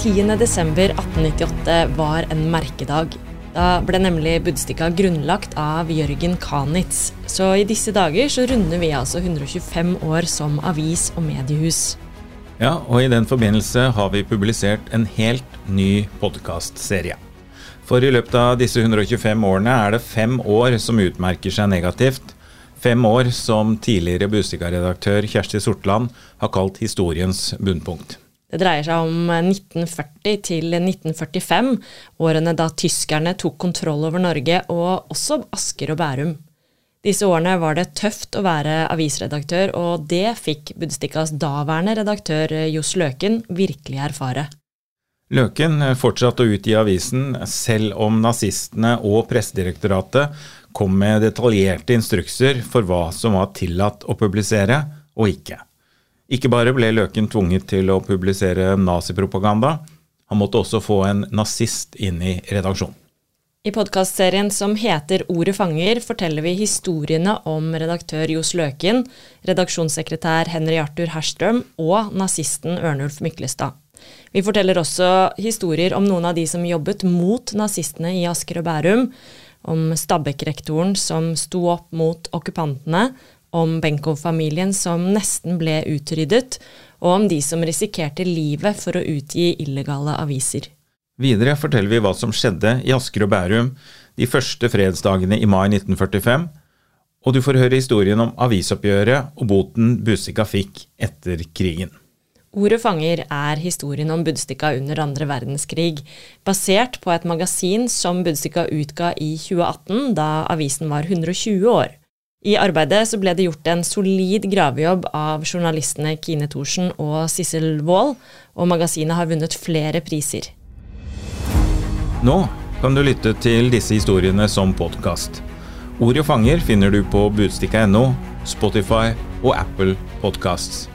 10.12.1898 var en merkedag. Da ble nemlig Budstikka grunnlagt av Jørgen Kanitz. Så i disse dager så runder vi altså 125 år som avis og mediehus. Ja, og i den forbindelse har vi publisert en helt ny podkastserie. For i løpet av disse 125 årene er det fem år som utmerker seg negativt. Fem år som tidligere Budstikka-redaktør Kjersti Sortland har kalt historiens bunnpunkt. Det dreier seg om 1940 til 1945, årene da tyskerne tok kontroll over Norge, og også Asker og Bærum. Disse årene var det tøft å være avisredaktør, og det fikk Budstikkas daværende redaktør Johs Løken virkelig erfare. Løken fortsatte å utgi avisen selv om nazistene og Pressedirektoratet kom med detaljerte instrukser for hva som var tillatt å publisere og ikke. Ikke bare ble Løken tvunget til å publisere nazipropaganda, han måtte også få en nazist inn i redaksjonen. I podkastserien som heter Ordet fanger, forteller vi historiene om redaktør Johs Løken, redaksjonssekretær Henry Arthur Herstrøm og nazisten Ørnulf Myklestad. Vi forteller også historier om noen av de som jobbet mot nazistene i Asker og Bærum, om Stabekk-rektoren som sto opp mot okkupantene, om Benkow-familien som nesten ble utryddet, og om de som risikerte livet for å utgi illegale aviser. Videre forteller vi hva som skjedde i Asker og Bærum de første fredsdagene i mai 1945, og du får høre historien om avisoppgjøret og boten Budstikka fikk etter krigen. Ordet fanger er historien om Budstikka under andre verdenskrig, basert på et magasin som Budstikka utga i 2018, da avisen var 120 år. I arbeidet så ble det gjort en solid gravejobb av journalistene Kine Thorsen og Sissel Wold, og magasinet har vunnet flere priser. Nå kan du lytte til disse historiene som podkast. Og fanger finner du på budstikka.no, Spotify og Apple Podcasts.